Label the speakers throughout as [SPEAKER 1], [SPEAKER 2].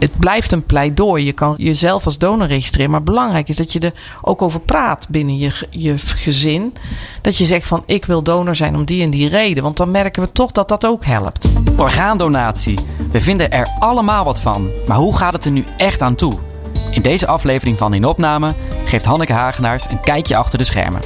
[SPEAKER 1] Het blijft een pleidooi. Je kan jezelf als donor registreren. Maar belangrijk is dat je er ook over praat binnen je, je gezin. Dat je zegt van ik wil donor zijn om die en die reden. Want dan merken we toch dat dat ook helpt.
[SPEAKER 2] Orgaandonatie. We vinden er allemaal wat van. Maar hoe gaat het er nu echt aan toe? In deze aflevering van In Opname geeft Hanneke Hagenaars een kijkje achter de schermen.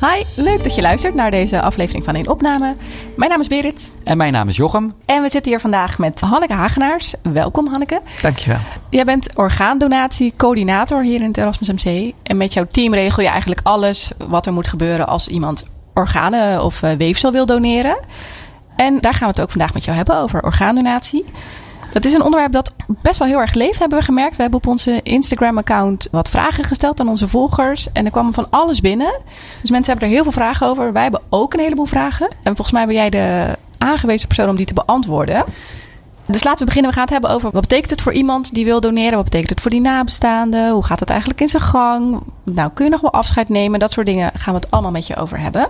[SPEAKER 3] Hi, leuk dat je luistert naar deze aflevering van In Opname. Mijn naam is Berit.
[SPEAKER 2] En mijn naam is Jochem.
[SPEAKER 3] En we zitten hier vandaag met Hanneke Hagenaars. Welkom Hanneke.
[SPEAKER 1] Dankjewel.
[SPEAKER 3] Jij bent orgaandonatiecoördinator hier in het Erasmus MC. En met jouw team regel je eigenlijk alles wat er moet gebeuren als iemand organen of eh, weefsel wil doneren. En daar gaan we het ook vandaag met jou hebben over orgaandonatie. Dat is een onderwerp dat best wel heel erg leeft, hebben we gemerkt. We hebben op onze Instagram-account wat vragen gesteld aan onze volgers. En er kwam van alles binnen. Dus mensen hebben er heel veel vragen over. Wij hebben ook een heleboel vragen. En volgens mij ben jij de aangewezen persoon om die te beantwoorden. Dus laten we beginnen. We gaan het hebben over wat betekent het voor iemand die wil doneren? Wat betekent het voor die nabestaanden? Hoe gaat het eigenlijk in zijn gang? Nou, kun je nog wel afscheid nemen? Dat soort dingen gaan we het allemaal met je over hebben.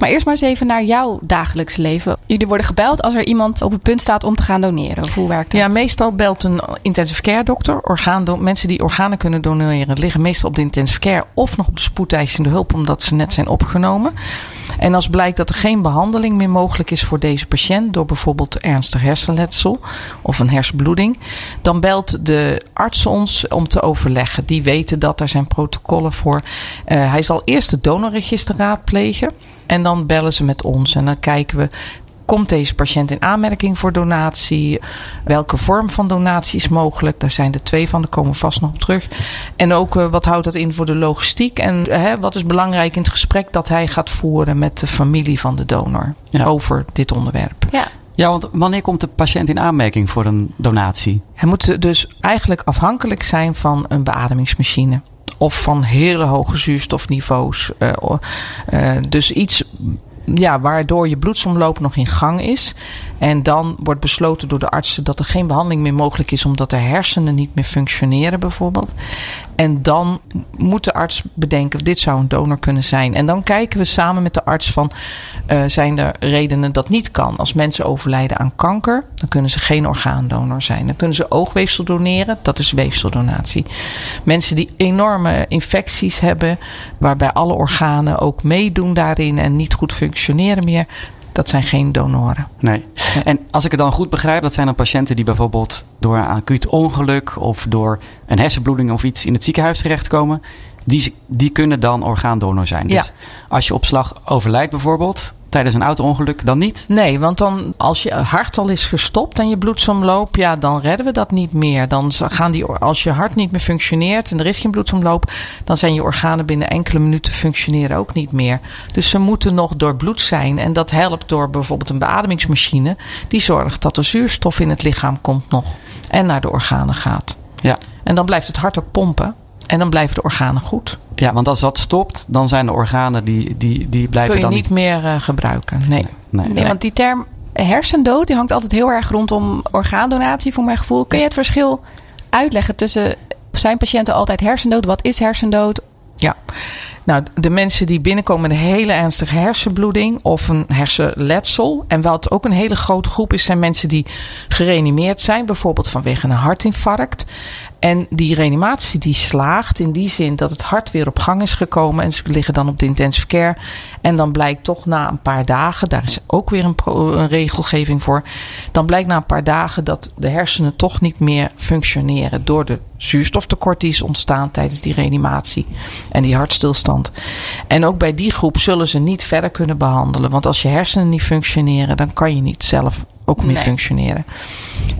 [SPEAKER 3] Maar eerst maar eens even naar jouw dagelijks leven. Jullie worden gebeld als er iemand op het punt staat om te gaan doneren. Of hoe werkt dat?
[SPEAKER 1] Ja, meestal belt een intensive care dokter. Orgaan, mensen die organen kunnen doneren liggen meestal op de intensive care of nog op de spoedeisende hulp omdat ze net zijn opgenomen. En als blijkt dat er geen behandeling meer mogelijk is voor deze patiënt door bijvoorbeeld ernstig hersenletsel of een hersenbloeding, dan belt de arts ons om te overleggen. Die weten dat daar zijn protocollen voor. Uh, hij zal eerst het donorregister raadplegen. En dan bellen ze met ons en dan kijken we Komt deze patiënt in aanmerking voor donatie? Welke vorm van donatie is mogelijk? Daar zijn er twee van, daar komen we vast nog op terug. En ook uh, wat houdt dat in voor de logistiek? En uh, wat is belangrijk in het gesprek dat hij gaat voeren met de familie van de donor ja. over dit onderwerp?
[SPEAKER 3] Ja.
[SPEAKER 2] Ja, want wanneer komt de patiënt in aanmerking voor een donatie?
[SPEAKER 1] Hij moet dus eigenlijk afhankelijk zijn van een beademingsmachine of van hele hoge zuurstofniveaus. Uh, uh, dus iets ja, waardoor je bloedsomloop nog in gang is. En dan wordt besloten door de artsen dat er geen behandeling meer mogelijk is omdat de hersenen niet meer functioneren bijvoorbeeld. En dan moet de arts bedenken, dit zou een donor kunnen zijn. En dan kijken we samen met de arts van, uh, zijn er redenen dat niet kan? Als mensen overlijden aan kanker, dan kunnen ze geen orgaandonor zijn. Dan kunnen ze oogweefsel doneren, dat is weefseldonatie. Mensen die enorme infecties hebben, waarbij alle organen ook meedoen daarin en niet goed functioneren meer, dat zijn geen donoren.
[SPEAKER 2] Nee. En als ik het dan goed begrijp, dat zijn dan patiënten die bijvoorbeeld door een acuut ongeluk of door een hersenbloeding of iets in het ziekenhuis terechtkomen. Die, die kunnen dan orgaandonor zijn. Dus
[SPEAKER 1] Ja.
[SPEAKER 2] als je op slag overlijdt bijvoorbeeld tijdens een auto-ongeluk, dan niet?
[SPEAKER 1] Nee, want dan als je hart al is gestopt en je bloedsomloop, ja, dan redden we dat niet meer. Dan gaan die, als je hart niet meer functioneert en er is geen bloedsomloop, dan zijn je organen binnen enkele minuten functioneren ook niet meer. Dus ze moeten nog doorbloed zijn. En dat helpt door bijvoorbeeld een beademingsmachine, die zorgt dat er zuurstof in het lichaam komt nog en naar de organen gaat.
[SPEAKER 2] Ja.
[SPEAKER 1] En dan blijft het hart ook pompen en dan blijven de organen goed.
[SPEAKER 2] Ja, want als dat stopt, dan zijn de organen die, die, die blijven
[SPEAKER 1] Kun je
[SPEAKER 2] dan
[SPEAKER 1] niet meer uh, gebruiken. Nee.
[SPEAKER 2] Nee,
[SPEAKER 3] Nee, want die term hersendood die hangt altijd heel erg rondom orgaandonatie, voor mijn gevoel. Kun je het verschil uitleggen tussen zijn patiënten altijd hersendood? Wat is hersendood?
[SPEAKER 1] Ja, nou, de mensen die binnenkomen met een hele ernstige hersenbloeding of een hersenletsel. En wat ook een hele grote groep is, zijn mensen die gereanimeerd zijn, bijvoorbeeld vanwege een hartinfarct. En die reanimatie die slaagt in die zin dat het hart weer op gang is gekomen. En ze liggen dan op de intensive care. En dan blijkt toch na een paar dagen, daar is ook weer een, een regelgeving voor. Dan blijkt na een paar dagen dat de hersenen toch niet meer functioneren. Door de zuurstoftekort die is ontstaan tijdens die reanimatie. En die hartstilstand. En ook bij die groep zullen ze niet verder kunnen behandelen. Want als je hersenen niet functioneren, dan kan je niet zelf ook meer
[SPEAKER 3] Nee.
[SPEAKER 1] functioneren.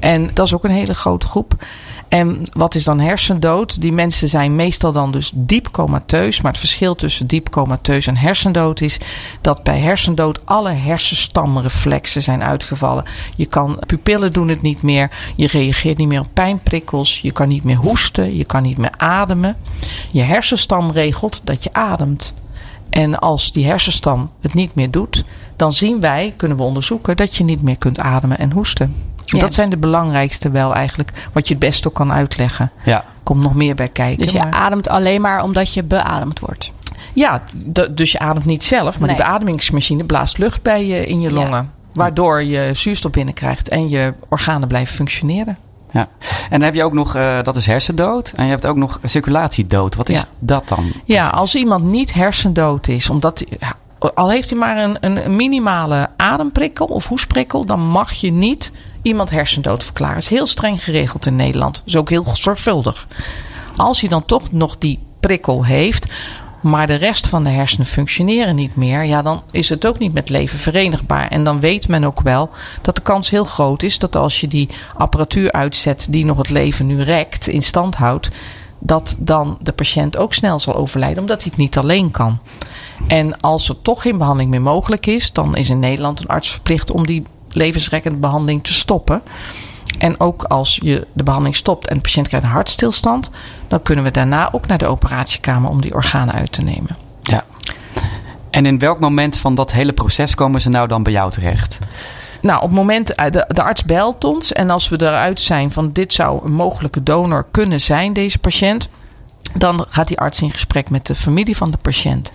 [SPEAKER 1] En dat is ook een hele grote groep. En wat is dan hersendood? Die mensen zijn meestal dan dus diep comateus. Maar het verschil tussen diep comateus en hersendood is dat bij hersendood alle hersenstamreflexen zijn uitgevallen. Je kan pupillen doen het niet meer. Je reageert niet meer op pijnprikkels. Je kan niet meer hoesten. Je kan niet meer ademen. Je hersenstam regelt dat je ademt. En als die hersenstam het niet meer doet, dan zien wij, kunnen we onderzoeken, dat je niet meer kunt ademen en hoesten.
[SPEAKER 3] Ja.
[SPEAKER 1] Dat zijn de belangrijkste wel eigenlijk, wat je het best ook kan uitleggen.
[SPEAKER 2] Ja.
[SPEAKER 1] Komt nog meer bij kijken.
[SPEAKER 3] Dus je
[SPEAKER 1] maar-
[SPEAKER 3] ademt alleen maar omdat je beademd wordt.
[SPEAKER 1] ja, dus je ademt niet zelf, maar
[SPEAKER 3] Nee.
[SPEAKER 1] die beademingsmachine blaast lucht bij je in je
[SPEAKER 3] Ja.
[SPEAKER 1] longen. Waardoor je zuurstof binnenkrijgt en je organen blijven functioneren.
[SPEAKER 2] ja. En dan heb je ook nog, uh, dat is hersendood. En je hebt ook nog circulatiedood. Wat is
[SPEAKER 1] Ja.
[SPEAKER 2] dat dan?
[SPEAKER 1] Ja, als iemand niet hersendood is, omdat al heeft hij maar een, een minimale ademprikkel of hoesprikkel, dan mag je niet iemand hersendood verklaren. Is heel streng geregeld in Nederland. Is ook heel zorgvuldig. Als hij dan toch nog die prikkel heeft, maar de rest van de hersenen functioneren niet meer, ja, dan is het ook niet met leven verenigbaar. En dan weet men ook wel dat de kans heel groot is dat als je die apparatuur uitzet die nog het leven nu rekt, in stand houdt, dat dan de patiënt ook snel zal overlijden, omdat hij het niet alleen kan. En als er toch geen behandeling meer mogelijk is, dan is in Nederland een arts verplicht om die levensrekkende behandeling te stoppen. En ook als je de behandeling stopt en de patiënt krijgt een hartstilstand, dan kunnen we daarna ook naar de operatiekamer om die organen uit te nemen.
[SPEAKER 2] Ja. En in welk moment van dat hele proces komen ze nou dan bij jou terecht?
[SPEAKER 1] Nou, op het moment, eh, de, de arts belt ons en als we eruit zijn van dit zou een mogelijke donor kunnen zijn, deze patiënt, dan gaat die arts in gesprek met de familie van de patiënt.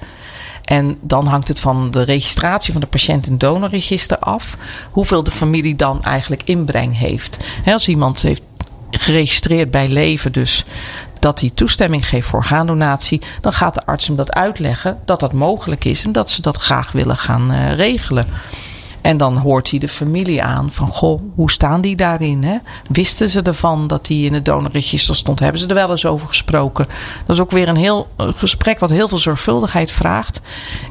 [SPEAKER 1] En dan hangt het van de registratie van de patiënt het donorregister af. Hoeveel de familie dan eigenlijk inbreng heeft. Als iemand heeft geregistreerd bij leven, dus dat hij toestemming geeft voor orgaandonatie, dan gaat de arts hem dat uitleggen dat dat mogelijk is en dat ze dat graag willen gaan eh, regelen. En dan hoort hij de familie aan van, goh, hoe staan die daarin? Hè? Wisten ze ervan dat hij in het donorregister stond? Hebben ze er wel eens over gesproken? Dat is ook weer een heel eh, gesprek wat heel veel zorgvuldigheid vraagt.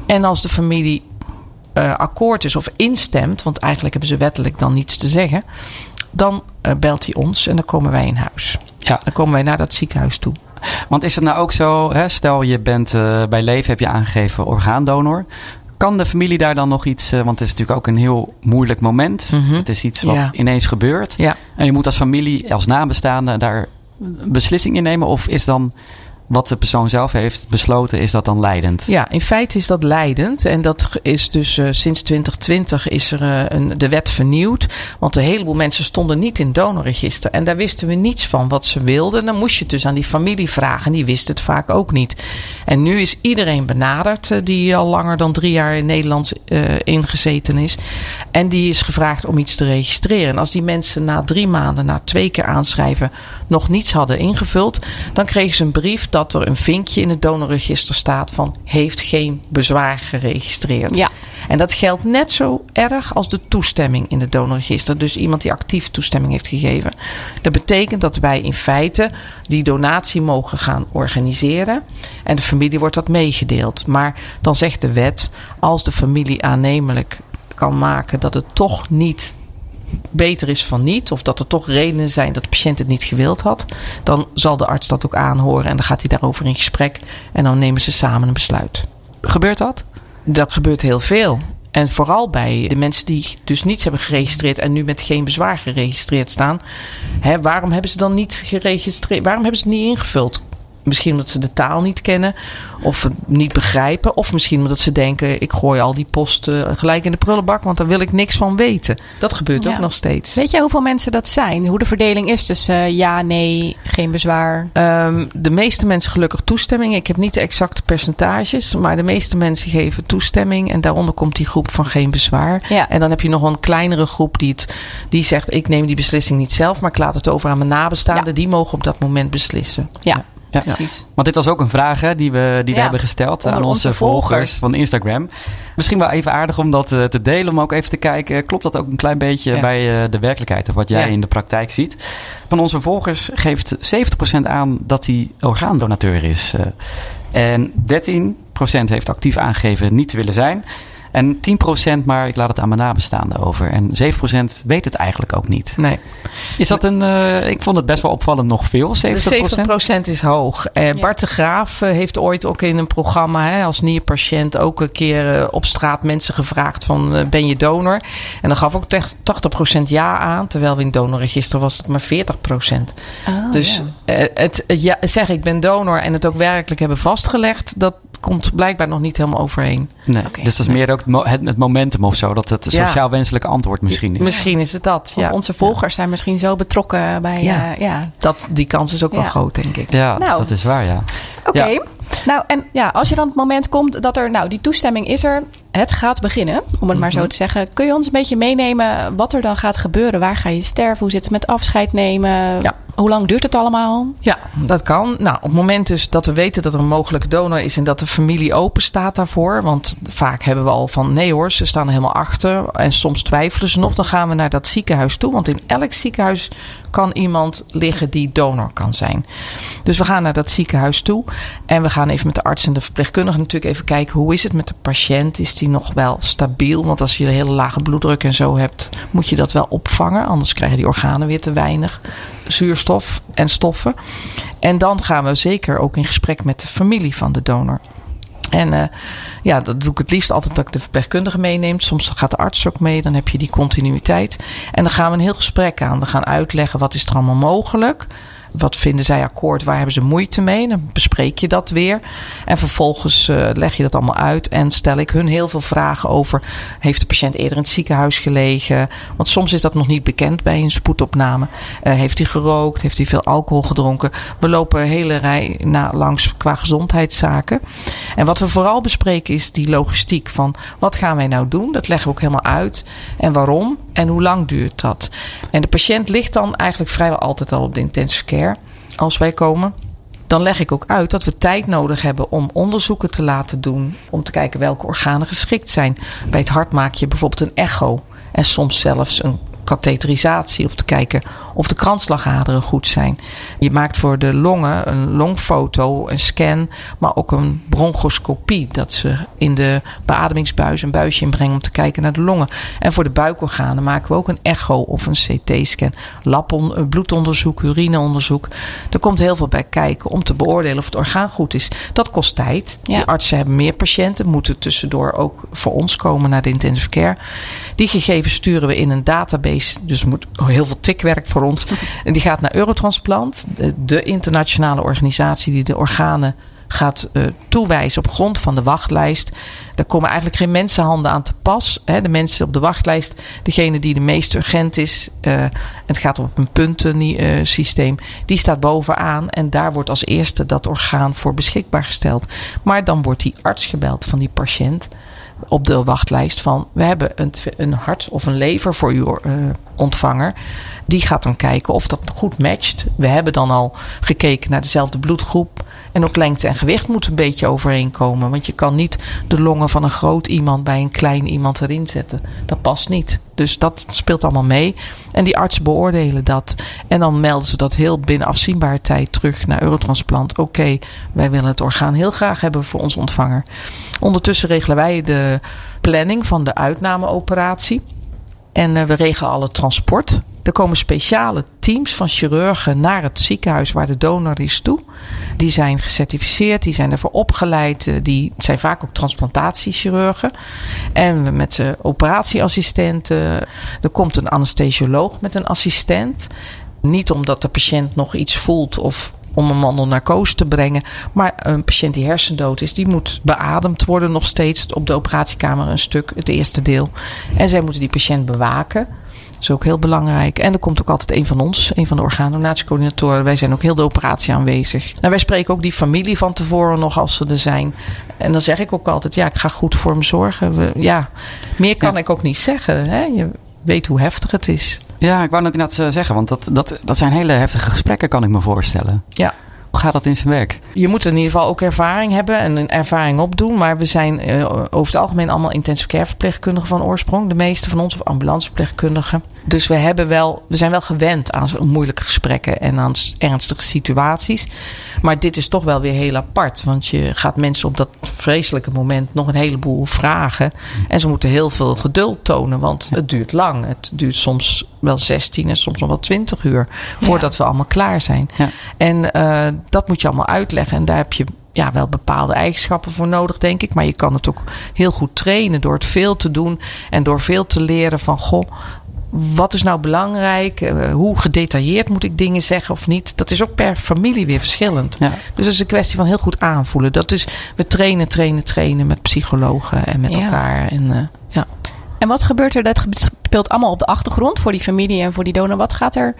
[SPEAKER 1] En als de familie eh, akkoord is of instemt, want eigenlijk hebben ze wettelijk dan niets te zeggen, dan eh, belt hij ons en dan komen wij in huis.
[SPEAKER 2] Ja.
[SPEAKER 1] Dan komen wij naar dat ziekenhuis toe.
[SPEAKER 2] Want is het nou ook zo, hè, stel je bent bij leven, heb je aangegeven orgaandonor. Kan de familie daar dan nog iets, eh, want het is natuurlijk ook een heel moeilijk moment.
[SPEAKER 1] Mhm.
[SPEAKER 2] Het is iets wat
[SPEAKER 1] Ja.
[SPEAKER 2] ineens gebeurt.
[SPEAKER 1] Ja.
[SPEAKER 2] En je moet als familie, als nabestaande daar een beslissing in nemen? Of is dan wat de persoon zelf heeft besloten, is dat dan leidend?
[SPEAKER 1] Ja, in feite is dat leidend. En dat is dus eh, sinds 2020 is er eh, een, de wet vernieuwd. Want een heleboel mensen stonden niet in donorregister. En daar wisten we niets van wat ze wilden. En dan moest je het dus aan die familie vragen. En die wist het vaak ook niet. En nu is iedereen benaderd eh, die al langer dan drie jaar in Nederland ingezeten is. En die is gevraagd om iets te registreren. En als die mensen na drie maanden, na twee keer aanschrijven, nog niets hadden ingevuld, dan kregen ze een brief dat er een vinkje in het donorregister staat van heeft geen bezwaar geregistreerd.
[SPEAKER 3] Ja.
[SPEAKER 1] En dat geldt net zo erg als de toestemming in het donorregister. Dus iemand die actief toestemming heeft gegeven. Dat betekent dat wij in feite die donatie mogen gaan organiseren. En de familie wordt dat meegedeeld. Maar dan zegt de wet, als de familie aannemelijk kan maken dat het toch niet beter is van niet, of dat er toch redenen zijn dat de patiënt het niet gewild had, dan zal de arts dat ook aanhoren en dan gaat hij daarover in gesprek en dan nemen ze samen een besluit.
[SPEAKER 2] Gebeurt dat?
[SPEAKER 1] Dat gebeurt heel veel. En vooral bij de mensen die dus niets hebben geregistreerd en nu met geen bezwaar geregistreerd staan. Hè, waarom hebben ze dan niet geregistreerd? Waarom hebben ze niet ingevuld? Misschien omdat ze de taal niet kennen of niet begrijpen. Of misschien omdat ze denken: ik gooi al die posten gelijk in de prullenbak, want daar wil ik niks van weten. Dat gebeurt
[SPEAKER 3] Ja.
[SPEAKER 1] ook nog steeds.
[SPEAKER 3] Weet jij hoeveel mensen dat zijn? Hoe de verdeling is tussen eh, ja, nee, geen bezwaar?
[SPEAKER 1] Ehm, de meeste mensen gelukkig toestemming. Ik heb niet de exacte percentages, maar de meeste mensen geven toestemming. En daaronder komt die groep van geen bezwaar.
[SPEAKER 3] Ja.
[SPEAKER 1] En dan heb je nog een kleinere groep die, het, die zegt: Ik neem die beslissing niet zelf, maar ik laat het over aan mijn nabestaanden.
[SPEAKER 3] Ja.
[SPEAKER 1] Die mogen op dat moment beslissen.
[SPEAKER 3] Ja,
[SPEAKER 2] Ja.
[SPEAKER 3] precies.
[SPEAKER 2] Want dit was ook een vraag hè, die we, die we hebben gesteld aan onze,
[SPEAKER 3] onze
[SPEAKER 2] volgers.
[SPEAKER 3] volgers.
[SPEAKER 2] van Instagram. Misschien wel even aardig om dat eh, te delen, om ook even te kijken. Klopt dat ook een klein beetje bij eh, de werkelijkheid of wat jij in de praktijk ziet? Van onze volgers geeft 70% aan dat hij orgaandonateur is. eh. en 13% heeft actief aangegeven niet te willen zijn. En 10% maar ik laat het aan mijn nabestaanden over. En 7% weet het eigenlijk ook niet.
[SPEAKER 1] Nee.
[SPEAKER 2] Is dat een, eh, ik vond het best wel opvallend nog veel, 70%?
[SPEAKER 1] De 70% is hoog. Eh,
[SPEAKER 3] Ja.
[SPEAKER 1] Bart de Graaf eh, heeft ooit ook in een programma hè, als nierpatiënt ook een keer op straat mensen gevraagd van ben je donor? En dan gaf ook echt 80% ja aan, terwijl we in het donorregister was het maar 40%.
[SPEAKER 3] Oh,
[SPEAKER 1] dus
[SPEAKER 3] ja.
[SPEAKER 1] eh, het, het ja, zeggen ik ben donor en het ook werkelijk hebben vastgelegd, dat komt blijkbaar nog niet helemaal.
[SPEAKER 2] Nee,
[SPEAKER 3] Oké.
[SPEAKER 2] dus dat is meer ook het, mo- het, het momentum of zo. Dat het
[SPEAKER 1] Ja.
[SPEAKER 2] sociaal wenselijk antwoord misschien is.
[SPEAKER 1] Misschien is het dat.
[SPEAKER 3] Of onze volgers zijn misschien zo betrokken bij...
[SPEAKER 1] Ja.
[SPEAKER 3] Ja, ja.
[SPEAKER 1] Dat, die kans is ook wel groot, denk ik.
[SPEAKER 2] Ja,
[SPEAKER 3] Nou.
[SPEAKER 2] dat is waar, ja.
[SPEAKER 3] Oké.
[SPEAKER 2] Ja.
[SPEAKER 3] Nou, en ja, als je dan het moment komt dat er, nou, die toestemming is er. het gaat beginnen, om het maar zo
[SPEAKER 1] Mhm.
[SPEAKER 3] te zeggen. Kun je ons een beetje meenemen wat er dan gaat gebeuren? Waar ga je sterven? Hoe zit het met afscheid nemen?
[SPEAKER 1] Ja.
[SPEAKER 3] Hoe lang duurt het allemaal?
[SPEAKER 1] Ja, dat kan. Nou, op het moment dus dat we weten dat er een mogelijke donor is en dat de familie open staat daarvoor. Want vaak hebben we al van nee hoor, ze staan er helemaal achter. En soms twijfelen ze nog. Dan gaan we naar dat ziekenhuis toe. Want in elk ziekenhuis kan iemand liggen die donor kan zijn. Dus we gaan naar dat ziekenhuis toe. En we gaan even met de arts en de verpleegkundige natuurlijk even kijken hoe is het met de patiënt. Is die nog wel stabiel? Want als je een hele lage bloeddruk en zo hebt, moet je dat wel opvangen. Anders krijgen die organen weer te weinig zuurstof en stoffen. En dan gaan we zeker ook in gesprek met de familie van de donor. En eh, ja, dat doe ik het liefst altijd dat ik de verpleegkundige meeneem. Soms gaat de arts ook mee, dan heb je die continuïteit. En dan gaan we een heel gesprek aan. We gaan uitleggen wat is er allemaal mogelijk. Wat vinden zij akkoord? Waar hebben ze moeite mee? Dan bespreek je dat weer. En vervolgens eh, leg je dat allemaal uit. En stel ik hun heel veel vragen over. Heeft de patiënt eerder in het ziekenhuis gelegen? Want soms is dat nog niet bekend bij een spoedopname. Eh, heeft hij gerookt? Heeft hij veel alcohol gedronken? We lopen een hele rij na, langs qua gezondheidszaken. En wat we vooral bespreken is die logistiek. Van wat gaan wij nou doen? Dat leggen we ook helemaal uit. En waarom? En hoe lang duurt dat? En de patiënt ligt dan eigenlijk vrijwel altijd al op de intensive care als wij komen. Dan leg ik ook uit dat we tijd nodig hebben om onderzoeken te laten doen. Om te kijken welke organen geschikt zijn. Bij het hart maak je bijvoorbeeld een echo. En soms zelfs een katheterisatie. Of te kijken of de kransslagaderen goed zijn. Je maakt voor de longen een longfoto, een scan. Maar ook een bronchoscopie. Dat ze in de beademingsbuis een buisje inbrengen om te kijken naar de longen. En voor de buikorganen maken we ook een echo of een CT-scan. Eh, bloedonderzoek, urineonderzoek. Er komt heel veel bij kijken om te beoordelen of het orgaan goed is. Dat kost tijd.
[SPEAKER 3] Ja.
[SPEAKER 1] Die artsen hebben meer patiënten. Moeten tussendoor ook voor ons komen naar de intensive care. Die gegevens sturen we in een database. Dus moet heel veel tikwerk voor ons. En die gaat naar Eurotransplant. De, internationale organisatie die de organen gaat eh, toewijzen op grond van de wachtlijst. Daar komen eigenlijk geen mensenhanden aan te pas. Hè. De mensen op de wachtlijst, degene die de meest urgent is, eh, het gaat op een puntensysteem, die staat bovenaan. En daar wordt als eerste dat orgaan voor beschikbaar gesteld. Maar dan wordt die arts gebeld van die patiënt op de wachtlijst van we hebben een, een hart of een lever voor uw eh, ontvanger. Die gaat dan kijken of dat goed matcht. We hebben dan al gekeken naar dezelfde bloedgroep. En ook lengte en gewicht moet een beetje overeenkomen. Want je kan niet de longen van een groot iemand bij een klein iemand erin zetten. Dat past niet. Dus dat speelt allemaal mee. En die artsen beoordelen dat. En dan melden ze dat heel binnen afzienbare tijd terug naar Eurotransplant. Oké, wij willen het orgaan heel graag hebben voor ons ontvanger. Ondertussen regelen wij de planning van de uitnameoperatie. En eh, we regelen alle transport. Er komen speciale teams van chirurgen naar het ziekenhuis waar de donor is toe. Die zijn gecertificeerd, die zijn ervoor opgeleid. eh, Die zijn vaak ook transplantatiechirurgen. En met de operatieassistenten. Er komt een anesthesioloog met een assistent. Niet omdat de patiënt nog iets voelt of om hem onder narcose te brengen. Maar een patiënt die hersendood is, die moet beademd worden nog steeds op de operatiekamer een stuk, het eerste deel. En zij moeten die patiënt bewaken. Dat is ook heel belangrijk. En er komt ook altijd een van ons, een van de orgaandonatiecoördinatoren. Wij zijn ook heel de operatie aanwezig. En wij spreken ook die familie van tevoren nog als ze er zijn. En dan zeg ik ook altijd, ja, ik ga goed voor hem zorgen. We- ja, meer kan
[SPEAKER 2] Ja.
[SPEAKER 1] ik ook niet zeggen. Hè? Je weet hoe heftig het is.
[SPEAKER 2] Ja, ik wou net inderdaad eh, zeggen, want dat, dat, dat zijn hele heftige gesprekken, kan ik me voorstellen.
[SPEAKER 1] Ja.
[SPEAKER 2] Hoe gaat dat in zijn werk?
[SPEAKER 1] Je moet in ieder geval ook ervaring hebben en een ervaring opdoen. Maar we zijn eh, over het algemeen allemaal intensive care verpleegkundigen van oorsprong. De meeste van ons, of ambulanceverpleegkundigen. Dus we, hebben wel, we zijn wel gewend aan zo'n moeilijke gesprekken en aan ernstige situaties. Maar dit is toch wel weer heel apart. Want je gaat mensen op dat vreselijke moment nog een heleboel vragen. En ze moeten heel veel geduld tonen, want het duurt lang. Het duurt soms wel 16 en soms nog wel 20 uur voordat we allemaal klaar zijn.
[SPEAKER 2] Ja.
[SPEAKER 1] En eh, dat moet je allemaal uitleggen. En daar heb je ja, wel bepaalde eigenschappen voor nodig, denk ik. Maar je kan het ook heel goed trainen door het veel te doen. En door veel te leren van, goh, wat is nou belangrijk? Eh, hoe gedetailleerd moet ik dingen zeggen of niet? Dat is ook per familie weer verschillend.
[SPEAKER 2] Ja.
[SPEAKER 1] Dus het is een kwestie van heel goed aanvoelen. Dat is, we trainen, trainen, trainen met psychologen en met
[SPEAKER 3] Ja.
[SPEAKER 1] elkaar. En, eh, ja.
[SPEAKER 3] En wat gebeurt er? Dat speelt allemaal op de achtergrond voor die familie en voor die donor. Wat gaat er?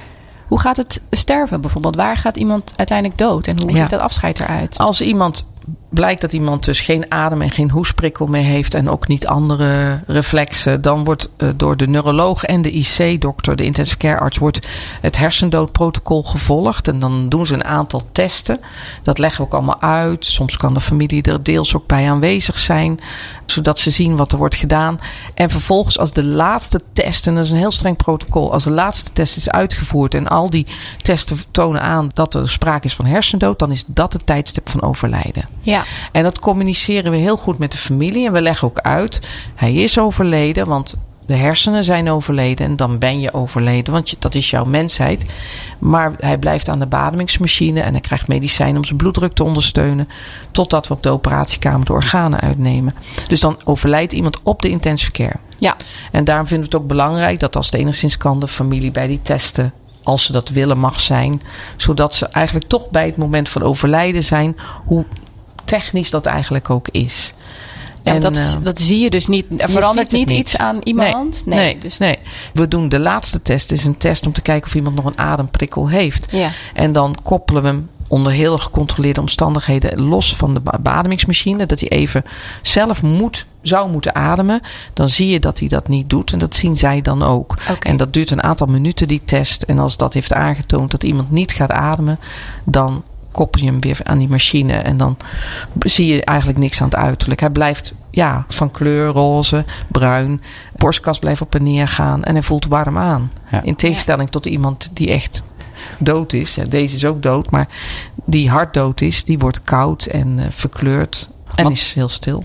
[SPEAKER 3] Hoe gaat het sterven bijvoorbeeld? Waar gaat iemand uiteindelijk dood? En hoe
[SPEAKER 1] Ja.
[SPEAKER 3] ziet dat afscheid eruit?
[SPEAKER 1] Als iemand blijkt dat iemand dus geen adem en geen hoesprikkel meer heeft en ook niet andere reflexen, dan wordt uh, door de neuroloog en de IC-dokter, de intensive care arts, wordt het hersendoodprotocol gevolgd. En dan doen ze een aantal testen. Dat leggen we ook allemaal uit. Soms kan de familie er deels ook bij aanwezig zijn, zodat ze zien wat er wordt gedaan. En vervolgens, als de laatste test, en dat is een heel streng protocol, als de laatste test is uitgevoerd en al die testen tonen aan dat er sprake is van hersendood, dan is dat het tijdstip van overlijden.
[SPEAKER 3] Ja.
[SPEAKER 1] En dat communiceren we heel goed met de familie. En we leggen ook uit, hij is overleden, want de hersenen zijn overleden. En dan ben je overleden, want dat is jouw mensheid. Maar hij blijft aan de bademingsmachine en hij krijgt medicijnen om zijn bloeddruk te ondersteunen. Totdat we op de operatiekamer de organen uitnemen. Dus dan overlijdt iemand op de intensive care.
[SPEAKER 3] Ja.
[SPEAKER 1] En daarom vinden we het ook belangrijk dat als het enigszins kan, de familie bij die testen als ze dat willen, mag zijn. Zodat ze eigenlijk toch bij het moment van overlijden zijn, hoe technisch dat eigenlijk ook is.
[SPEAKER 3] Ja, en, dat, uh, dat zie je dus niet. Er verandert niet, niet, iets aan iemand.
[SPEAKER 1] Nee, nee, dus nee. We doen de laatste test. is een test om te kijken of iemand nog een ademprikkel heeft.
[SPEAKER 3] Ja.
[SPEAKER 1] En dan koppelen we hem onder heel gecontroleerde omstandigheden los van de beademingsmachine. Dat hij even zelf moet, zou moeten ademen. Dan zie je dat hij dat niet doet. En dat zien zij dan ook.
[SPEAKER 3] Okay.
[SPEAKER 1] En dat duurt een aantal minuten, die test. En als dat heeft aangetoond dat iemand niet gaat ademen, dan koppel je hem weer aan die machine. En dan zie je eigenlijk niks aan het uiterlijk. Hij blijft ja, van kleur, roze, bruin. Borstkast blijft op en neer gaan. En hij voelt warm aan.
[SPEAKER 2] Ja.
[SPEAKER 1] In tegenstelling tot iemand die echt dood is. Deze is ook dood. Maar die hard dood is, die wordt koud en uh, verkleurd. En
[SPEAKER 2] Wat-
[SPEAKER 1] is heel stil.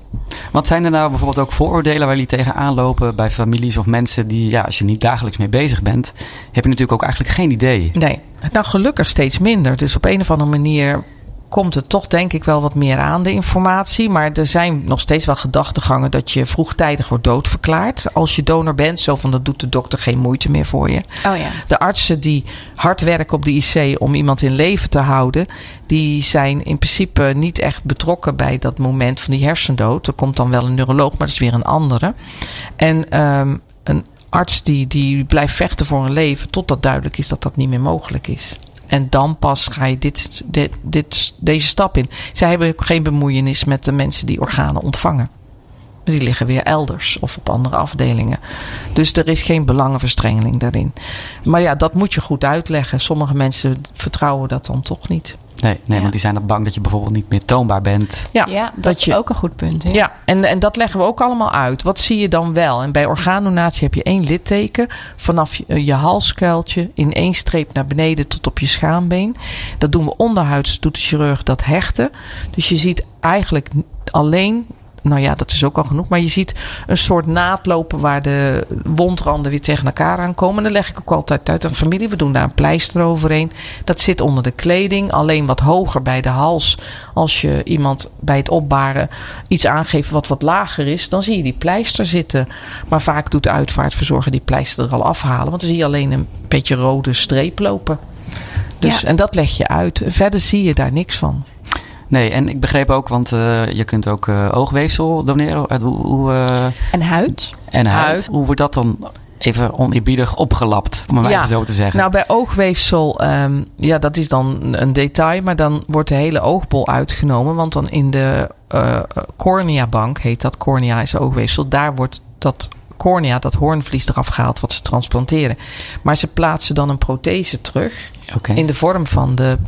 [SPEAKER 2] Wat zijn er nou bijvoorbeeld ook vooroordelen waar jullie tegenaan lopen bij families of mensen die, ja, als je niet dagelijks mee bezig bent, heb je natuurlijk ook eigenlijk geen idee.
[SPEAKER 1] Nee, nou gelukkig steeds minder. Dus op een of andere manier komt er toch denk ik wel wat meer aan de informatie. Maar er zijn nog steeds wel gedachtegangen dat je vroegtijdig wordt doodverklaard. Als je donor bent, zo van dat doet de dokter geen moeite meer voor je.
[SPEAKER 3] Oh ja.
[SPEAKER 1] De artsen die hard werken op de IC om iemand in leven te houden, die zijn in principe niet echt betrokken bij dat moment van die hersendood. Er komt dan wel een neuroloog, maar dat is weer een andere. En ehm, een arts die, die blijft vechten voor een leven totdat duidelijk is dat dat niet meer mogelijk is. En dan pas ga je dit, dit, deze stap in. Zij hebben ook geen bemoeienis met de mensen die organen ontvangen. Die liggen weer elders of op andere afdelingen. Dus er is geen belangenverstrengeling daarin. Maar ja, dat moet je goed uitleggen. Sommige mensen vertrouwen dat dan toch niet.
[SPEAKER 2] Nee, nee
[SPEAKER 3] Ja.
[SPEAKER 2] want die zijn dan bang dat je bijvoorbeeld niet meer toonbaar bent.
[SPEAKER 1] Ja,
[SPEAKER 3] Ja, dat,
[SPEAKER 1] dat
[SPEAKER 3] is
[SPEAKER 1] je-
[SPEAKER 3] ook een goed punt. hè?
[SPEAKER 1] Ja, en, en dat leggen we ook allemaal uit. Wat zie je dan wel? En bij orgaandonatie heb je één litteken vanaf je, je halskuiltje in één streep naar beneden tot op je schaambeen. Dat doen we onderhuids, doet de chirurg dat hechten. Dus je ziet eigenlijk alleen, nou ja, dat is ook al genoeg, maar je ziet een soort naad lopen waar de wondranden weer tegen elkaar aankomen. En dan leg ik ook altijd uit aan familie. We doen daar een pleister overheen. Dat zit onder de kleding, alleen wat hoger bij de hals. Als je iemand bij het opbaren iets aangeeft wat wat lager is, dan zie je die pleister zitten. Maar vaak doet de uitvaartverzorger die pleister er al afhalen, want dan zie je alleen een beetje rode streep lopen. Dus,
[SPEAKER 3] Ja.
[SPEAKER 1] En dat leg je uit. Verder zie je daar niks van.
[SPEAKER 2] Nee, en ik begreep ook, want eh, je kunt ook eh, oogweefsel doneren. Hoe, hoe, eh,
[SPEAKER 3] En huid?
[SPEAKER 2] en huid.
[SPEAKER 1] Huid.
[SPEAKER 2] Hoe wordt dat dan even oneerbiedig opgelapt, om het
[SPEAKER 1] Ja.
[SPEAKER 2] zo te zeggen?
[SPEAKER 1] Nou, bij oogweefsel, ehm, ja, dat is dan een detail, maar dan wordt de hele oogbol uitgenomen. Want dan in de eh corneabank, heet dat, cornea is oogweefsel, daar wordt dat cornea, dat hoornvlies eraf gehaald wat ze transplanteren. Maar ze plaatsen dan een prothese terug in de vorm van de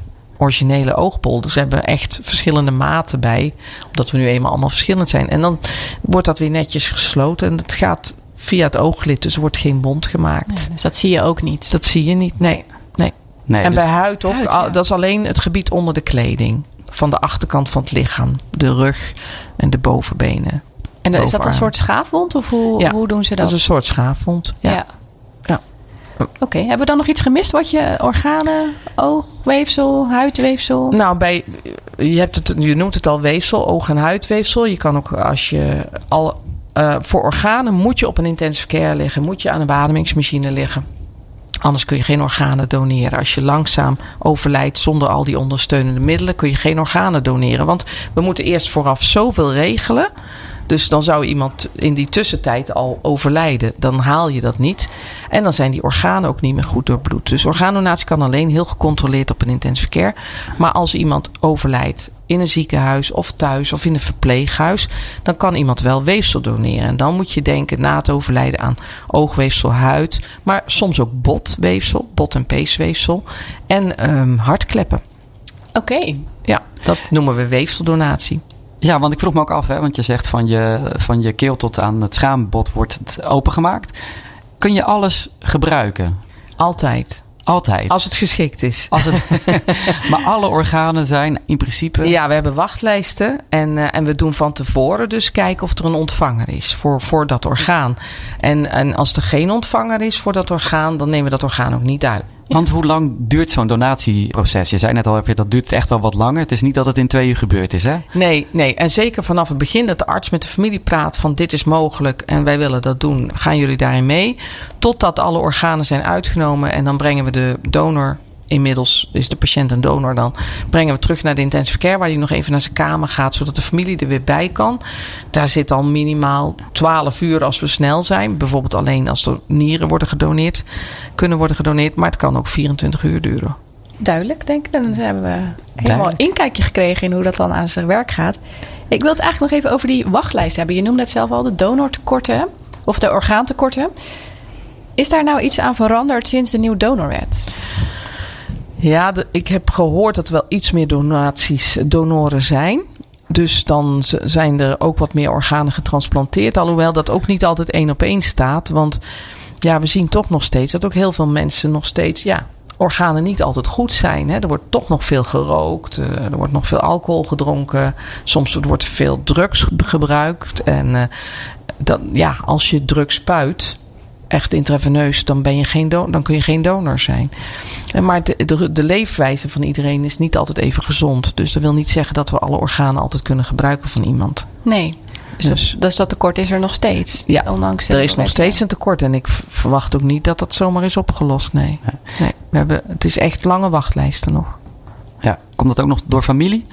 [SPEAKER 1] originele oogbol. Dus ze hebben echt verschillende maten bij, omdat we nu eenmaal allemaal verschillend zijn. En dan wordt dat weer netjes gesloten en het gaat via het ooglid, dus er wordt geen wond gemaakt.
[SPEAKER 3] Dus dat zie je ook niet.
[SPEAKER 1] Dat zie je niet, nee. nee.
[SPEAKER 2] Nee,
[SPEAKER 1] en
[SPEAKER 2] dus-
[SPEAKER 1] bij huid ook,
[SPEAKER 3] Huid, ja.
[SPEAKER 1] dat is alleen het gebied onder de kleding. Van de achterkant van het lichaam. De rug en de bovenbenen.
[SPEAKER 3] En is dat een soort schaafwond? Of hoe,
[SPEAKER 1] Ja,
[SPEAKER 3] hoe doen ze
[SPEAKER 1] Dat
[SPEAKER 3] dat?
[SPEAKER 1] is een soort schaafwond. Ja. Ja.
[SPEAKER 3] Oké, hebben we dan nog iets gemist wat je organen, oogweefsel, huidweefsel?
[SPEAKER 1] Nou, bij, je, hebt het, je noemt het al weefsel, oog- en huidweefsel. Je kan ook als je al. eh, voor organen moet je op een intensive care liggen. Moet je aan een beademingsmachine liggen. Anders kun je geen organen doneren. Als je langzaam overlijdt zonder al die ondersteunende middelen, kun je geen organen doneren. Want we moeten eerst vooraf zoveel regelen. Dus dan zou iemand in die tussentijd al overlijden. Dan haal je dat niet. En dan zijn die organen ook niet meer goed doorbloed. Dus orgaandonatie kan alleen heel gecontroleerd op een intensive care. Maar als iemand overlijdt in een ziekenhuis of thuis of in een verpleeghuis, dan kan iemand wel weefsel doneren. En dan moet je denken na het overlijden aan oogweefsel, huid, maar soms ook botweefsel, bot- en peesweefsel en ehm, hartkleppen.
[SPEAKER 3] Oké.
[SPEAKER 1] Ja, dat noemen we weefseldonatie.
[SPEAKER 2] Ja, want ik vroeg me ook af, hè, want je zegt van je, van je keel tot aan het schaambod wordt het opengemaakt. Kun je alles gebruiken?
[SPEAKER 1] Altijd.
[SPEAKER 2] Altijd.
[SPEAKER 1] Als het geschikt is.
[SPEAKER 2] Als het, maar alle organen zijn in principe.
[SPEAKER 1] Ja, we hebben wachtlijsten en, uh, en we doen van tevoren dus kijken of er een ontvanger is voor, voor dat orgaan. En, en als er geen ontvanger is voor dat orgaan, dan nemen we dat orgaan ook niet uit.
[SPEAKER 2] Want hoe lang duurt zo'n donatieproces? Je zei net al, dat duurt echt wel wat langer. Het is niet dat het in twee uur gebeurd is, hè?
[SPEAKER 1] Nee, nee. En zeker vanaf het begin dat de arts met de familie praat van dit is mogelijk en wij willen dat doen. Gaan jullie daarin mee? Totdat alle organen zijn uitgenomen en dan brengen we de donor inmiddels is de patiënt een donor dan. Brengen we terug naar de intensive care, waar hij nog even naar zijn kamer gaat, zodat de familie er weer bij kan. Daar zit dan minimaal 12 uur als we snel zijn. Bijvoorbeeld alleen als er nieren worden gedoneerd, kunnen worden gedoneerd. Maar het kan ook 24 uur duren.
[SPEAKER 3] Duidelijk, denk ik. Dan hebben we helemaal een inkijkje gekregen in hoe dat dan aan zijn werk gaat. Ik wil het eigenlijk nog even over die wachtlijst hebben. Je noemde het zelf al, de donortekorten of de orgaantekorten. Is daar nou iets aan veranderd sinds de nieuwe donorwet?
[SPEAKER 1] Ja, ik heb gehoord dat er wel iets meer donaties, donoren zijn. Dus dan zijn er ook wat meer organen getransplanteerd. Alhoewel dat ook niet altijd één op één staat. Want ja, we zien toch nog steeds dat ook heel veel mensen nog steeds ja, organen niet altijd goed zijn. Hè. Er wordt toch nog veel gerookt. Er wordt nog veel alcohol gedronken. Soms wordt veel drugs gebruikt. En uh, dan, ja, als je drugs spuit, echt intraveneus, dan, ben je geen dan kun je geen donor zijn. Maar de, de, de, leefwijze van iedereen is niet altijd even gezond. Dus dat wil niet zeggen dat we alle organen altijd kunnen gebruiken van iemand.
[SPEAKER 3] Nee. Dus, dus, dat, dus dat tekort is er nog steeds.
[SPEAKER 1] Ja, ondanks er is nog steeds een tekort. En ik verwacht ook niet dat dat zomaar is opgelost. Nee. nee we hebben, het is echt lange wachtlijsten nog.
[SPEAKER 2] Ja, komt dat ook nog door familie?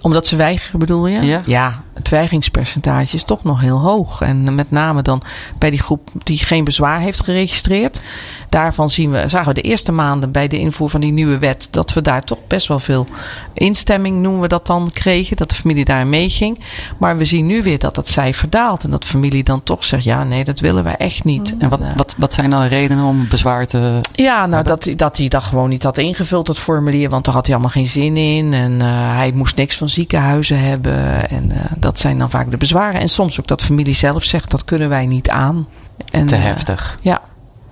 [SPEAKER 1] Omdat ze weigeren, bedoel je?
[SPEAKER 2] Ja.
[SPEAKER 1] ja. Het weigingspercentage is toch nog heel hoog. En met name dan bij die groep die geen bezwaar heeft geregistreerd. Daarvan zien we, zagen we de eerste maanden bij de invoer van die nieuwe wet... dat we daar toch best wel veel instemming, noemen we dat dan, kregen. Dat de familie daar meeging. Maar we zien nu weer dat dat cijfer daalt. En dat de familie dan toch zegt, ja nee, dat willen wij echt niet.
[SPEAKER 2] En wat, wat, wat zijn dan redenen om bezwaar te...
[SPEAKER 1] Ja, nou dat, dat hij dat gewoon niet had ingevuld, dat formulier. Want daar had hij allemaal geen zin in. En uh, hij moest niks van ziekenhuizen hebben. En uh, dat zijn dan vaak de bezwaren. En soms ook dat familie zelf zegt, dat kunnen wij niet aan. En,
[SPEAKER 2] te heftig.
[SPEAKER 1] Uh, ja.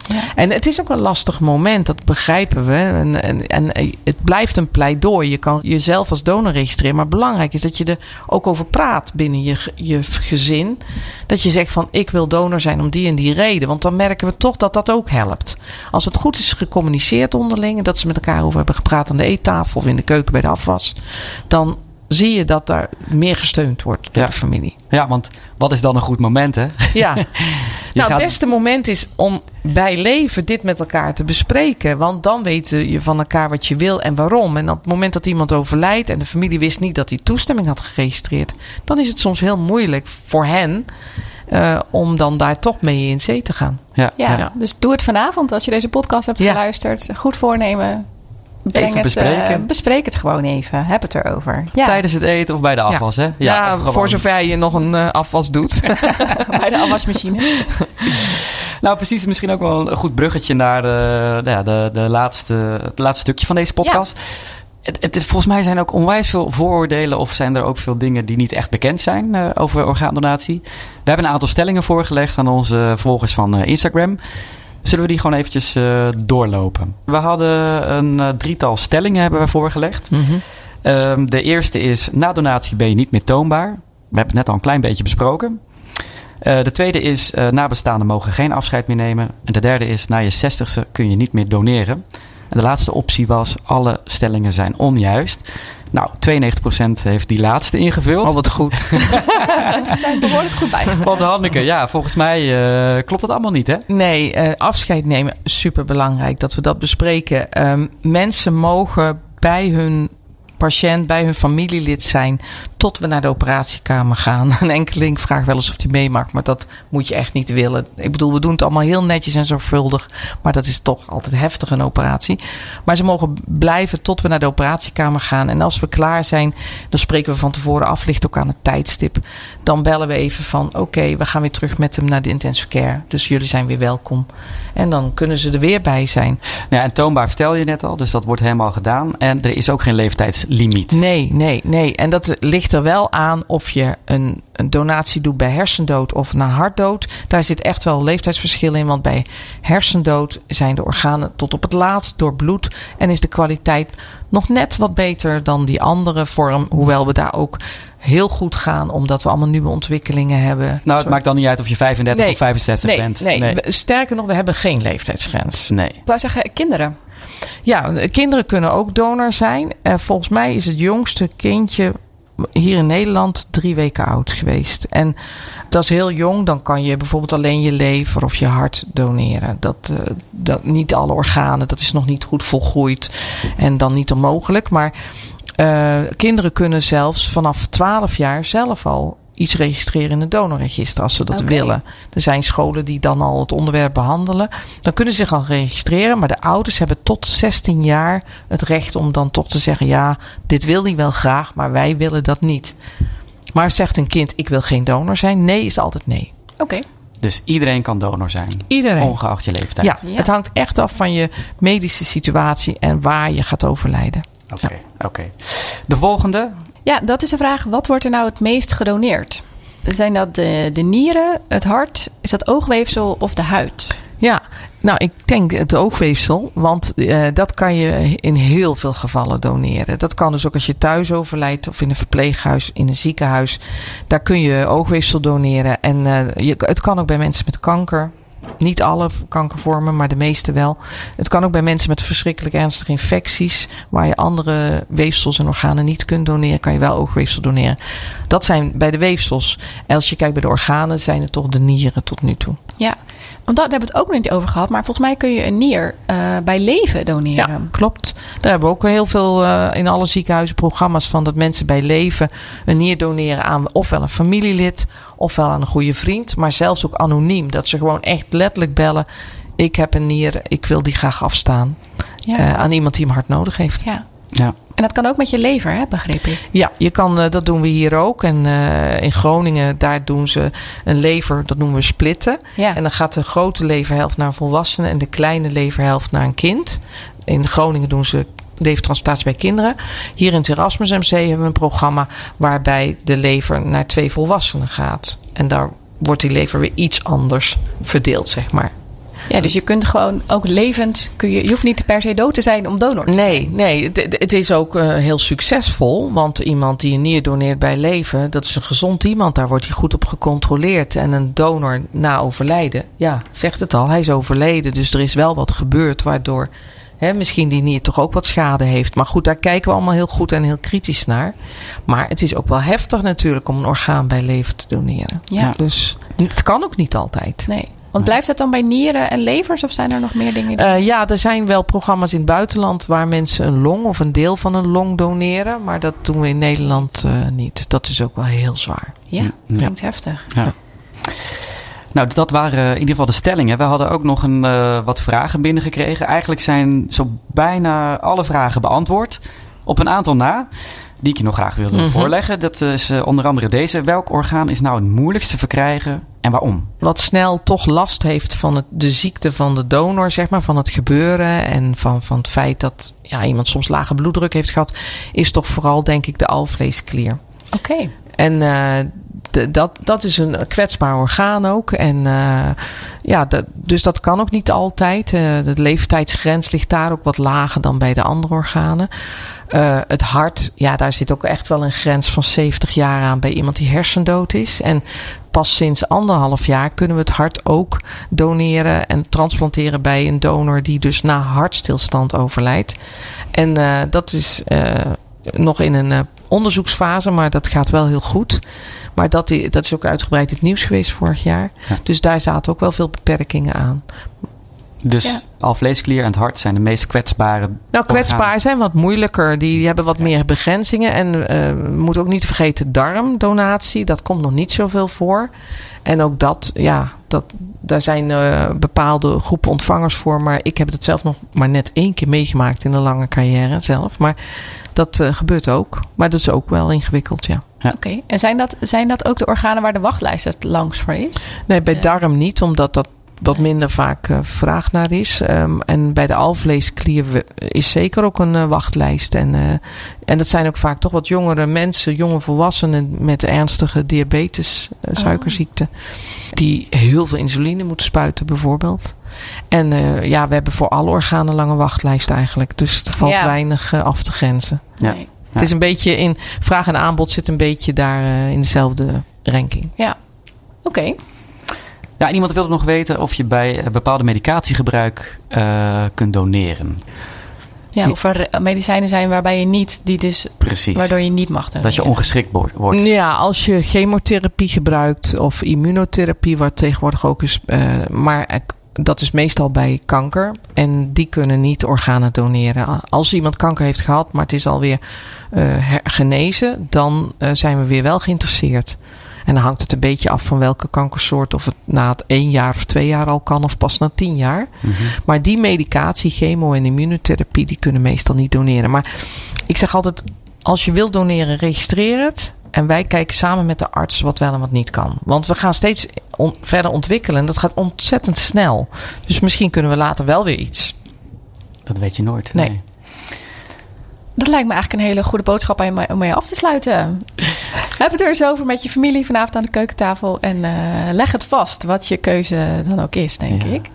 [SPEAKER 1] Ja. En het is ook een lastig moment, dat begrijpen we. En, en, en, het blijft een pleidooi. Je kan jezelf als donor registreren. Maar belangrijk is dat je er ook over praat binnen je, je gezin. Dat je zegt van ik wil donor zijn om die en die reden. Want dan merken we toch dat dat ook helpt. Als het goed is gecommuniceerd onderling. En dat ze met elkaar over hebben gepraat aan de eettafel of in de keuken bij de afwas. Dan zie je dat daar meer gesteund wordt door
[SPEAKER 2] ja.
[SPEAKER 1] de familie.
[SPEAKER 2] Ja, want wat is dan een goed moment, hè?
[SPEAKER 1] Ja. nou, gaat... het beste moment is om bij leven dit met elkaar te bespreken. Want dan weten je van elkaar wat je wil en waarom. En op het moment dat iemand overlijdt en de familie wist niet dat hij toestemming had geregistreerd, dan is het soms heel moeilijk voor hen. Uh, om dan daar toch mee in zee te gaan.
[SPEAKER 3] Ja, ja, ja, dus doe het vanavond als je deze podcast hebt geluisterd. Goed voornemen. Breng
[SPEAKER 2] even
[SPEAKER 3] het,
[SPEAKER 2] bespreken.
[SPEAKER 3] Uh, bespreek het gewoon even. Heb het erover.
[SPEAKER 2] Ja. Tijdens het eten of bij de afwas,
[SPEAKER 1] ja.
[SPEAKER 2] hè?
[SPEAKER 1] Ja, ja voor zover je nog een uh, afwas doet.
[SPEAKER 3] bij de afwasmachine.
[SPEAKER 2] nou, precies. Misschien ook wel een goed bruggetje naar uh, de, de, de laatste, het laatste stukje van deze podcast. Het, het, volgens mij zijn er ook onwijs veel vooroordelen of zijn er ook veel dingen die niet echt bekend zijn uh, over orgaandonatie. We hebben een aantal stellingen voorgelegd aan onze volgers van uh, Instagram. Zullen we die gewoon eventjes uh, doorlopen? We hadden een uh, drietal stellingen hebben we voorgelegd.
[SPEAKER 1] Mm -hmm.
[SPEAKER 2] um, de eerste is, na donatie ben je niet meer toonbaar. We hebben het net al een klein beetje besproken. Uh, de tweede is, nabestaanden mogen geen afscheid meer nemen. En de derde is, na je zestigste kun je niet meer doneren. En de laatste optie was, alle stellingen zijn onjuist. Nou, 92% heeft die laatste ingevuld.
[SPEAKER 1] Oh, wat goed.
[SPEAKER 3] Ze zijn behoorlijk goed bij.
[SPEAKER 2] Want Hanneke, ja, volgens mij uh, klopt dat allemaal niet, hè?
[SPEAKER 1] Nee, uh, afscheid nemen, super belangrijk dat we dat bespreken. Um, mensen mogen bij hun patiënt, bij hun familielid zijn tot we naar de operatiekamer gaan. Een enkeling vraagt wel eens of hij mee mag, maar dat moet je echt niet willen. Ik bedoel, we doen het allemaal heel netjes en zorgvuldig, maar dat is toch altijd heftig een operatie. Maar ze mogen blijven tot we naar de operatiekamer gaan. En als we klaar zijn, dan spreken we van tevoren af, ligt ook aan het tijdstip. Dan bellen we even van, oké, we gaan weer terug met hem naar de intensive care. Dus jullie zijn weer welkom. En dan kunnen ze er weer bij zijn.
[SPEAKER 2] Ja, en toonbaar vertel je net al, dus dat wordt helemaal gedaan. En er is ook geen leeftijdslimiet.
[SPEAKER 1] Nee, nee, nee. En dat ligt er wel aan of je een, een donatie doet bij hersendood of na hartdood. Daar zit echt wel leeftijdsverschil in. Want bij hersendood zijn de organen tot op het laatst door bloed. En is de kwaliteit nog net wat beter dan die andere vorm. Hoewel we daar ook heel goed gaan, omdat we allemaal nieuwe ontwikkelingen hebben.
[SPEAKER 2] Nou, het maakt dan niet uit of je 35
[SPEAKER 1] Nee.
[SPEAKER 2] of 65
[SPEAKER 1] nee,
[SPEAKER 2] bent.
[SPEAKER 1] Nee. We- sterker nog, we hebben geen leeftijdsgrens.
[SPEAKER 2] Nee.
[SPEAKER 3] Ik wou zeggen, kinderen.
[SPEAKER 1] Ja, kinderen kunnen ook donor zijn. Eh, volgens mij is het jongste kindje hier in Nederland drie weken oud geweest. En dat is heel jong. Dan kan je bijvoorbeeld alleen je lever of je hart doneren. Dat, eh, dat, niet alle organen, dat is nog niet goed volgroeid. En dan niet onmogelijk. Maar eh, kinderen kunnen zelfs vanaf 12 jaar zelf al iets registreren in het donorregister als ze dat willen. Er zijn scholen die dan al het onderwerp behandelen. Dan kunnen ze zich al registreren, maar de ouders hebben tot 16 jaar het recht om dan toch te zeggen: ja, dit wil hij wel graag, maar wij willen dat niet. Maar zegt een kind: ik wil geen donor zijn? Nee is altijd nee.
[SPEAKER 3] Oké.
[SPEAKER 2] Dus iedereen kan donor zijn.
[SPEAKER 1] Iedereen.
[SPEAKER 2] Ongeacht je leeftijd.
[SPEAKER 1] Ja,
[SPEAKER 3] Ja.
[SPEAKER 1] het hangt echt af van je medische situatie en waar je gaat overlijden.
[SPEAKER 2] Oké, oké. De volgende.
[SPEAKER 3] Ja, dat is een vraag. Wat wordt er nou het meest gedoneerd? Zijn dat de, de nieren, het hart, is dat oogweefsel of de huid?
[SPEAKER 1] Ja, nou, ik denk het oogweefsel, want eh, dat kan je in heel veel gevallen doneren. Dat kan dus ook als je thuis overlijdt of in een verpleeghuis, in een ziekenhuis. Daar kun je oogweefsel doneren. En eh, je, het kan ook bij mensen met kanker. Niet alle kankervormen, maar de meeste wel. Het kan ook bij mensen met verschrikkelijk ernstige infecties, waar je andere weefsels en organen niet kunt doneren, kan je wel oogweefsel doneren. Dat zijn bij de weefsels. En als je kijkt bij de organen, zijn het toch de nieren tot nu toe.
[SPEAKER 3] Ja, want daar hebben we het ook nog niet over gehad. Maar volgens mij kun je een nier eh, bij leven doneren.
[SPEAKER 1] Ja, klopt. Daar hebben we ook heel veel eh, in alle ziekenhuizen programma's van dat mensen bij leven een nier doneren aan ofwel een familielid ofwel aan een goede vriend, maar zelfs ook anoniem. Dat ze gewoon echt letterlijk bellen: ik heb een nier, ik wil die graag afstaan
[SPEAKER 3] Ja.
[SPEAKER 1] eh, aan iemand die hem hard nodig heeft.
[SPEAKER 3] ja.
[SPEAKER 2] Ja.
[SPEAKER 3] En dat kan ook met je lever, hè, begreep ik.
[SPEAKER 1] Ja, je kan, eh, dat doen we hier ook. En eh, in Groningen, daar doen ze een lever, dat noemen we splitten.
[SPEAKER 3] Ja.
[SPEAKER 1] En dan gaat de grote leverhelft naar een volwassene en de kleine leverhelft naar een kind. In Groningen doen ze levertransplantatie bij kinderen. Hier in het Erasmus MC hebben we een programma waarbij de lever naar twee volwassenen gaat. En daar wordt die lever weer iets anders verdeeld, zeg maar.
[SPEAKER 3] Ja, dus je kunt gewoon ook levend, kun je, je hoeft niet per se dood te zijn om donor te
[SPEAKER 1] Nee, nee. Het, het is ook eh, heel succesvol. Want iemand die een nier doneert bij leven, dat is een gezond iemand. Daar wordt hij goed op gecontroleerd. En een donor na overlijden, ja, zegt het al, hij is overleden. Dus er is wel wat gebeurd waardoor hè, misschien die nier toch ook wat schade heeft. Maar goed, daar kijken we allemaal heel goed en heel kritisch naar. Maar het is ook wel heftig natuurlijk om een orgaan bij leven te doneren.
[SPEAKER 3] Ja.
[SPEAKER 1] Dus het kan ook niet altijd.
[SPEAKER 3] Nee. Want blijft dat dan bij nieren en levers of zijn er nog meer dingen? die-
[SPEAKER 1] Eh, ja, er zijn wel programma's in het buitenland waar mensen een long of een deel van een long doneren. Maar dat doen we in Nederland eh, niet. Dat is ook wel heel zwaar.
[SPEAKER 3] ja, klinkt heftig.
[SPEAKER 2] Ja. Nou, dat waren in ieder geval de stellingen. We hadden ook nog een, eh, wat vragen binnengekregen. Eigenlijk zijn zo bijna alle vragen beantwoord. Op een aantal na, die ik je nog graag wilde
[SPEAKER 1] Mhm.
[SPEAKER 2] voorleggen. Dat is eh, onder andere deze. Welk orgaan is nou het moeilijkst te verkrijgen en waarom?
[SPEAKER 1] Wat snel toch last heeft van het, de ziekte van de donor, zeg maar, van het gebeuren. En van, van het feit dat ja, iemand soms lage bloeddruk heeft gehad. Is toch vooral, denk ik, de alvleesklier.
[SPEAKER 3] Oké.
[SPEAKER 1] En eh, dat, dat is een kwetsbaar orgaan ook. En eh, ja, dus dat kan ook niet altijd. Eh, de leeftijdsgrens ligt daar ook wat lager dan bij de andere organen. Eh, het hart, ja, daar zit ook echt wel een grens van 70 jaar aan bij iemand die hersendood is. En pas sinds anderhalf jaar kunnen we het hart ook doneren en transplanteren bij een donor die dus na hartstilstand overlijdt. En dat is nog in een onderzoeksfase, maar dat gaat wel heel goed. Maar dat, dat is ook uitgebreid het nieuws geweest vorig jaar.
[SPEAKER 2] Ja.
[SPEAKER 1] Dus daar zaten ook wel veel beperkingen aan.
[SPEAKER 2] Dus
[SPEAKER 3] Ja.
[SPEAKER 2] alvleesklier en het hart zijn de meest kwetsbare.
[SPEAKER 1] Nou, kwetsbaar
[SPEAKER 2] organen.
[SPEAKER 1] zijn wat moeilijker. Die hebben wat meer begrenzingen. En eh, we moeten ook niet vergeten darmdonatie. Dat komt nog niet zoveel voor. En ook dat, ja, dat, daar zijn eh, bepaalde groepen ontvangers voor. Maar ik heb het zelf nog maar net één keer meegemaakt in een lange carrière zelf. Maar dat eh, gebeurt ook. Maar dat is ook wel ingewikkeld, ja.
[SPEAKER 3] Oké. En zijn dat, zijn dat ook de organen waar de wachtlijst het langst voor is?
[SPEAKER 1] Nee, bij
[SPEAKER 3] Ja.
[SPEAKER 1] darm niet, omdat dat wat minder vaak eh, vraag naar is. Ehm, en bij de alvleesklier is zeker ook een eh, wachtlijst. En, eh, en dat zijn ook vaak toch wat jongere mensen, jonge volwassenen met ernstige diabetes,
[SPEAKER 3] Oh.
[SPEAKER 1] suikerziekte. Die heel veel insuline moeten spuiten bijvoorbeeld. En eh, ja, we hebben voor alle organen lange wachtlijst eigenlijk. Dus er valt
[SPEAKER 3] Ja.
[SPEAKER 1] weinig af te grenzen.
[SPEAKER 2] Ja.
[SPEAKER 3] Nee.
[SPEAKER 1] Het is een beetje in vraag en aanbod zit een beetje daar in dezelfde ranking.
[SPEAKER 3] Oké.
[SPEAKER 2] Ja, en iemand wilde nog weten of je bij eh, bepaalde medicatiegebruik eh, kunt doneren.
[SPEAKER 3] Ja, of er eh, medicijnen zijn waarbij je niet, die dus,
[SPEAKER 2] Precies.
[SPEAKER 3] waardoor je niet mag doneren.
[SPEAKER 2] Dat je ongeschikt wo- wordt.
[SPEAKER 1] Ja, als je chemotherapie gebruikt of immunotherapie, wat tegenwoordig ook is, eh, maar dat is meestal bij kanker. En die kunnen niet organen doneren. Als iemand kanker heeft gehad, maar het is alweer eh, her- genezen, dan eh, zijn we weer wel geïnteresseerd. En dan hangt het een beetje af van welke kankersoort. Of het na het één jaar of twee jaar al kan, of pas na tien jaar.
[SPEAKER 2] Mhm.
[SPEAKER 1] Maar die medicatie, chemo en immunotherapie, die kunnen meestal niet doneren. Maar ik zeg altijd, als je wilt doneren, registreer het. En wij kijken samen met de arts wat wel en wat niet kan. Want we gaan steeds on- verder ontwikkelen. En dat gaat ontzettend snel. Dus misschien kunnen we later wel weer iets.
[SPEAKER 2] Dat weet je nooit.
[SPEAKER 1] Nee.
[SPEAKER 3] Dat lijkt me eigenlijk een hele goede boodschap om mee- af te sluiten. Heb het er eens over met je familie vanavond aan de keukentafel. En eh, leg het vast, wat je keuze dan ook is, denk
[SPEAKER 2] Ja.
[SPEAKER 3] ik.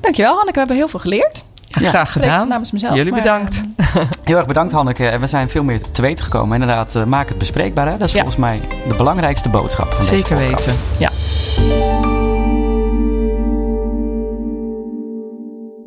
[SPEAKER 3] Dankjewel, Hanneke. We hebben heel veel geleerd.
[SPEAKER 2] Ja,
[SPEAKER 1] Graag gedaan.
[SPEAKER 3] namens mezelf.
[SPEAKER 1] Jullie
[SPEAKER 3] maar,
[SPEAKER 1] bedankt.
[SPEAKER 3] eh,
[SPEAKER 2] Heel erg bedankt Hanneke. En we zijn veel meer te weten gekomen. Inderdaad, eh, maak het bespreekbaar. Hè? Dat is
[SPEAKER 1] Ja.
[SPEAKER 2] volgens mij de belangrijkste boodschap van deze
[SPEAKER 1] Zeker weten. Ja.